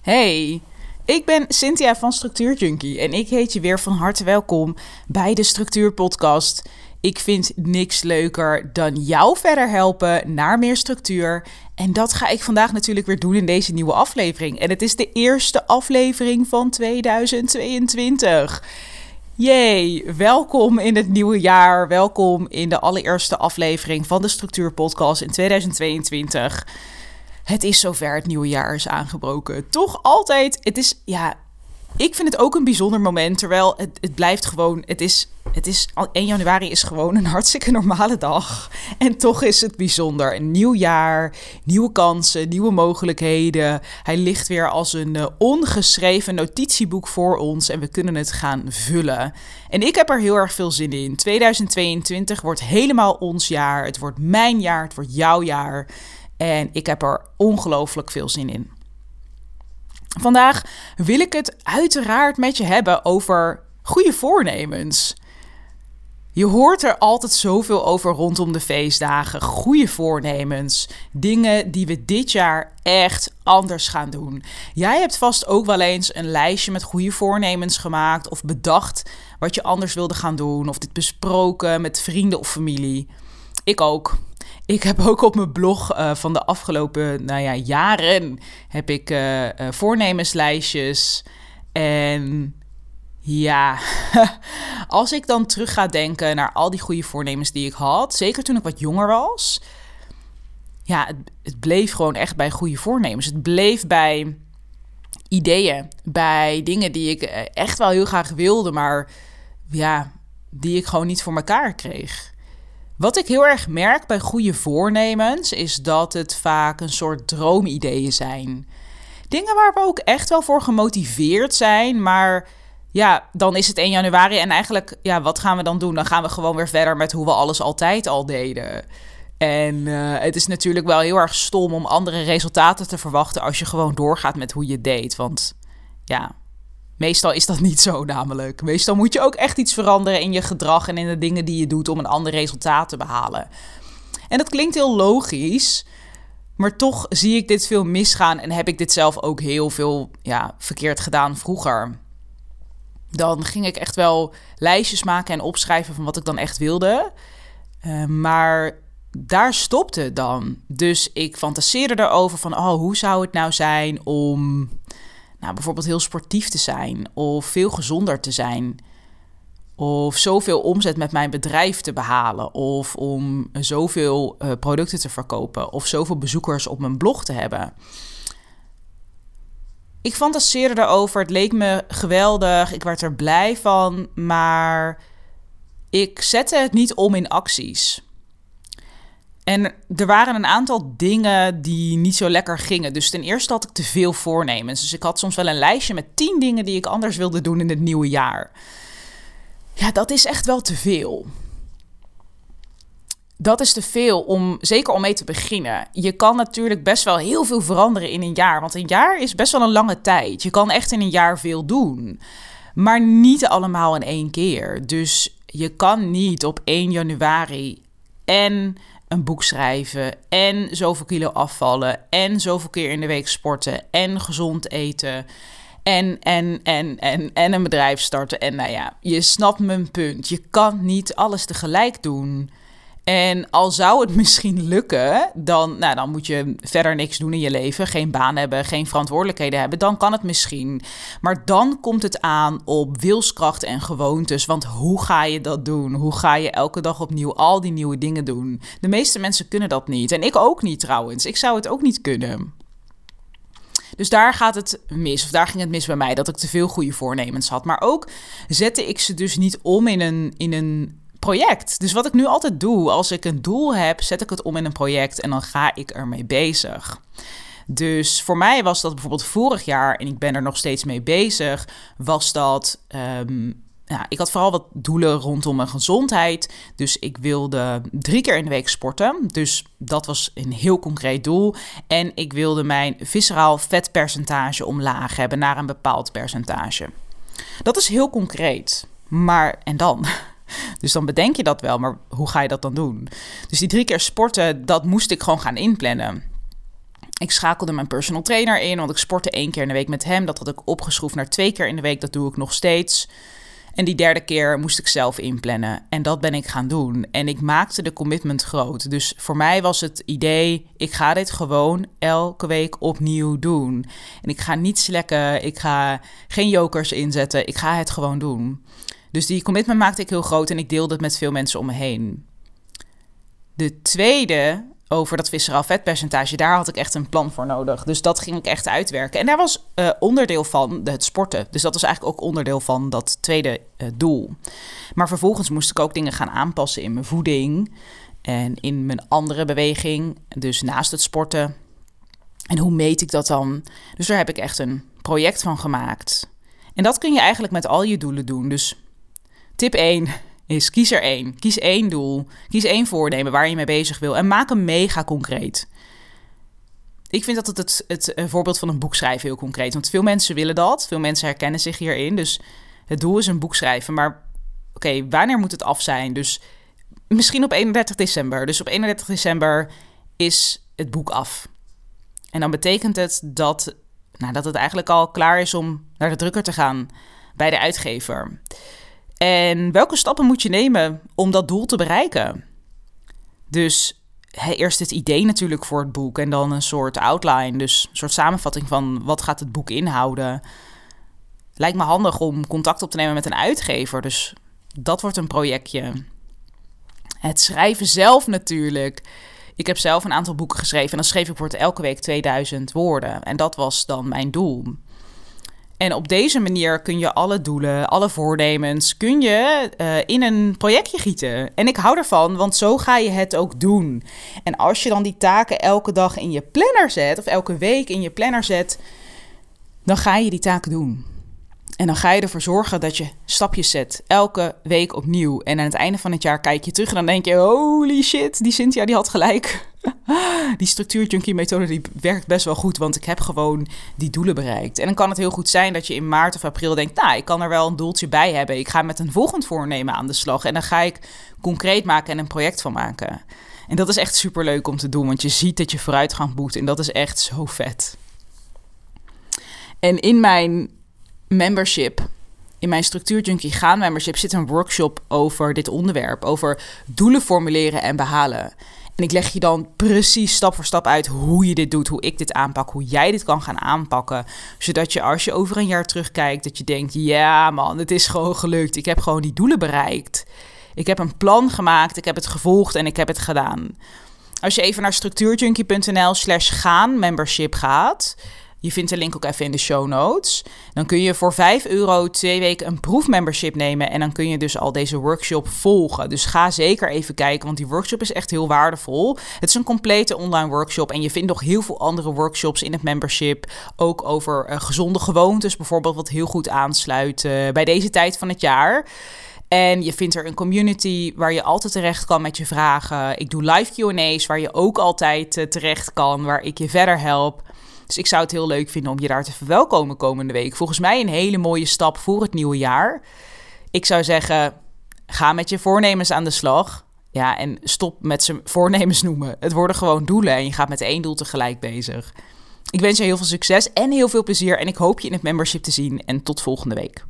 Hey, ik ben Cynthia van Structuur Junkie en ik heet je weer van harte welkom bij de Structuur Podcast. Ik vind niks leuker dan jou verder helpen naar meer structuur. En dat ga ik vandaag natuurlijk weer doen in deze nieuwe aflevering. En het is de eerste aflevering van 2022. Yay, welkom in het nieuwe jaar. Welkom in de allereerste aflevering van de Structuur Podcast in 2022. Het is zover, het nieuwe jaar is aangebroken. Toch altijd, het is, ja, ik vind het ook een bijzonder moment. Terwijl het, het blijft gewoon, het is, het is, 1 januari is gewoon een hartstikke normale dag. En toch is het bijzonder. Een nieuw jaar, nieuwe kansen, nieuwe mogelijkheden. Hij ligt weer als een uh, ongeschreven notitieboek voor ons en we kunnen het gaan vullen. En ik heb er heel erg veel zin in. 2022 wordt helemaal ons jaar. Het wordt mijn jaar, het wordt jouw jaar. En ik heb er ongelooflijk veel zin in. Vandaag wil ik het uiteraard met je hebben over goede voornemens. Je hoort er altijd zoveel over rondom de feestdagen. Goede voornemens. Dingen die we dit jaar echt anders gaan doen. Jij hebt vast ook wel eens een lijstje met goede voornemens gemaakt. Of bedacht wat je anders wilde gaan doen. Of dit besproken met vrienden of familie. Ik ook. Ik heb ook op mijn blog uh, van de afgelopen nou ja, jaren heb ik uh, uh, voornemenslijstjes. En ja, als ik dan terug ga denken naar al die goede voornemens die ik had, zeker toen ik wat jonger was. Ja, het, het bleef gewoon echt bij goede voornemens. Het bleef bij ideeën, bij dingen die ik echt wel heel graag wilde, maar ja, die ik gewoon niet voor elkaar kreeg. Wat ik heel erg merk bij goede voornemens is dat het vaak een soort droomideeën zijn. Dingen waar we ook echt wel voor gemotiveerd zijn, maar ja, dan is het 1 januari en eigenlijk, ja, wat gaan we dan doen? Dan gaan we gewoon weer verder met hoe we alles altijd al deden. En uh, het is natuurlijk wel heel erg stom om andere resultaten te verwachten als je gewoon doorgaat met hoe je deed. Want ja, Meestal is dat niet zo namelijk. Meestal moet je ook echt iets veranderen in je gedrag en in de dingen die je doet om een ander resultaat te behalen. En dat klinkt heel logisch, maar toch zie ik dit veel misgaan en heb ik dit zelf ook heel veel ja, verkeerd gedaan vroeger. Dan ging ik echt wel lijstjes maken en opschrijven van wat ik dan echt wilde. Uh, maar daar stopte het dan. Dus ik fantaseerde erover van, oh, hoe zou het nou zijn om nou, bijvoorbeeld heel sportief te zijn of veel gezonder te zijn. Of zoveel omzet met mijn bedrijf te behalen. Of om zoveel uh, producten te verkopen. Of zoveel bezoekers op mijn blog te hebben. Ik fantaseerde erover. Het leek me geweldig. Ik werd er blij van. Maar ik zette het niet om in acties. En er waren een aantal dingen die niet zo lekker gingen. Dus ten eerste had ik te veel voornemens. Dus ik had soms wel een lijstje met tien dingen die ik anders wilde doen in het nieuwe jaar. Ja, dat is echt wel te veel. Dat is te veel om, zeker om mee te beginnen. Je kan natuurlijk best wel heel veel veranderen in een jaar. Want een jaar is best wel een lange tijd. Je kan echt in een jaar veel doen. Maar niet allemaal in één keer. Dus je kan niet op 1 januari en een boek schrijven en zoveel kilo afvallen en zoveel keer in de week sporten en gezond eten en, en, en, en, en een bedrijf starten. En nou ja, je snapt mijn punt. Je kan niet alles tegelijk doen. En al zou het misschien lukken, dan, nou, dan moet je verder niks doen in je leven. Geen baan hebben, geen verantwoordelijkheden hebben. Dan kan het misschien. Maar dan komt het aan op wilskracht en gewoontes. Want hoe ga je dat doen? Hoe ga je elke dag opnieuw al die nieuwe dingen doen? De meeste mensen kunnen dat niet. En ik ook niet trouwens. Ik zou het ook niet kunnen. Dus daar gaat het mis, of daar ging het mis bij mij, dat ik te veel goede voornemens had. Maar ook zette ik ze dus niet om in een, in een project. Dus wat ik nu altijd doe, als ik een doel heb, zet ik het om in een project en dan ga ik ermee bezig. Dus voor mij was dat bijvoorbeeld vorig jaar, en ik ben er nog steeds mee bezig, was dat. Um, ik had vooral wat doelen rondom mijn gezondheid. Dus ik wilde drie keer in de week sporten. Dus dat was een heel concreet doel. En ik wilde mijn visceraal vetpercentage omlaag hebben naar een bepaald percentage. Dat is heel concreet. Maar en dan? Dus dan bedenk je dat wel, maar hoe ga je dat dan doen? Dus die drie keer sporten, dat moest ik gewoon gaan inplannen. Ik schakelde mijn personal trainer in, want ik sportte één keer in de week met hem. Dat had ik opgeschroefd naar twee keer in de week. Dat doe ik nog steeds. En die derde keer moest ik zelf inplannen. En dat ben ik gaan doen. En ik maakte de commitment groot. Dus voor mij was het idee: ik ga dit gewoon elke week opnieuw doen. En ik ga niet slekken. Ik ga geen jokers inzetten. Ik ga het gewoon doen. Dus die commitment maakte ik heel groot en ik deelde het met veel mensen om me heen. De tweede over dat visceraal vetpercentage, daar had ik echt een plan voor nodig. Dus dat ging ik echt uitwerken. En daar was uh, onderdeel van het sporten. Dus dat was eigenlijk ook onderdeel van dat tweede uh, doel. Maar vervolgens moest ik ook dingen gaan aanpassen in mijn voeding en in mijn andere beweging. Dus naast het sporten. En hoe meet ik dat dan? Dus daar heb ik echt een project van gemaakt. En dat kun je eigenlijk met al je doelen doen. Dus tip 1 is kies er één. Kies één doel. Kies één voornemen waar je mee bezig wil. En maak hem mega concreet. Ik vind dat het, het, het, het voorbeeld van een boek schrijven heel concreet. Want veel mensen willen dat. Veel mensen herkennen zich hierin. Dus het doel is een boek schrijven. Maar oké, wanneer moet het af zijn? Dus misschien op 31 december. Dus op 31 december is het boek af. En dan betekent het dat, nou, dat het eigenlijk al klaar is om naar de drukker te gaan bij de uitgever. En welke stappen moet je nemen om dat doel te bereiken? Dus eerst het idee natuurlijk voor het boek en dan een soort outline, dus een soort samenvatting van wat gaat het boek inhouden. Lijkt me handig om contact op te nemen met een uitgever, dus dat wordt een projectje. Het schrijven zelf natuurlijk. Ik heb zelf een aantal boeken geschreven en dan schreef ik voor elke week 2000 woorden. En dat was dan mijn doel. En op deze manier kun je alle doelen, alle voornemens, kun je uh, in een projectje gieten. En ik hou ervan, want zo ga je het ook doen. En als je dan die taken elke dag in je planner zet, of elke week in je planner zet, dan ga je die taken doen. En dan ga je ervoor zorgen dat je stapjes zet, elke week opnieuw. En aan het einde van het jaar kijk je terug en dan denk je: holy shit, die Cynthia die had gelijk. die structuurjunkie methode die werkt best wel goed, want ik heb gewoon die doelen bereikt. En dan kan het heel goed zijn dat je in maart of april denkt: nou, ik kan er wel een doeltje bij hebben. Ik ga met een volgend voornemen aan de slag. En dan ga ik concreet maken en een project van maken. En dat is echt super leuk om te doen, want je ziet dat je vooruitgang boekt. En dat is echt zo vet. En in mijn membership, in mijn Structuur Junkie Gaan membership, zit een workshop over dit onderwerp. Over doelen formuleren en behalen. En ik leg je dan precies stap voor stap uit hoe je dit doet, hoe ik dit aanpak, hoe jij dit kan gaan aanpakken. Zodat je als je over een jaar terugkijkt, dat je denkt: ja man, het is gewoon gelukt. Ik heb gewoon die doelen bereikt. Ik heb een plan gemaakt, ik heb het gevolgd en ik heb het gedaan. Als je even naar structuurjunkie.nl slash gaan membership gaat, je vindt de link ook even in de show notes. Dan kun je voor 5 euro twee weken een proefmembership nemen. En dan kun je dus al deze workshop volgen. Dus ga zeker even kijken, want die workshop is echt heel waardevol. Het is een complete online workshop. En je vindt nog heel veel andere workshops in het membership. Ook over uh, gezonde gewoontes, bijvoorbeeld, wat heel goed aansluit uh, bij deze tijd van het jaar. En je vindt er een community waar je altijd terecht kan met je vragen. Ik doe live QA's waar je ook altijd uh, terecht kan, waar ik je verder help. Dus ik zou het heel leuk vinden om je daar te verwelkomen komende week. Volgens mij een hele mooie stap voor het nieuwe jaar. Ik zou zeggen, ga met je voornemens aan de slag. Ja, en stop met ze voornemens noemen. Het worden gewoon doelen en je gaat met één doel tegelijk bezig. Ik wens je heel veel succes en heel veel plezier en ik hoop je in het membership te zien en tot volgende week.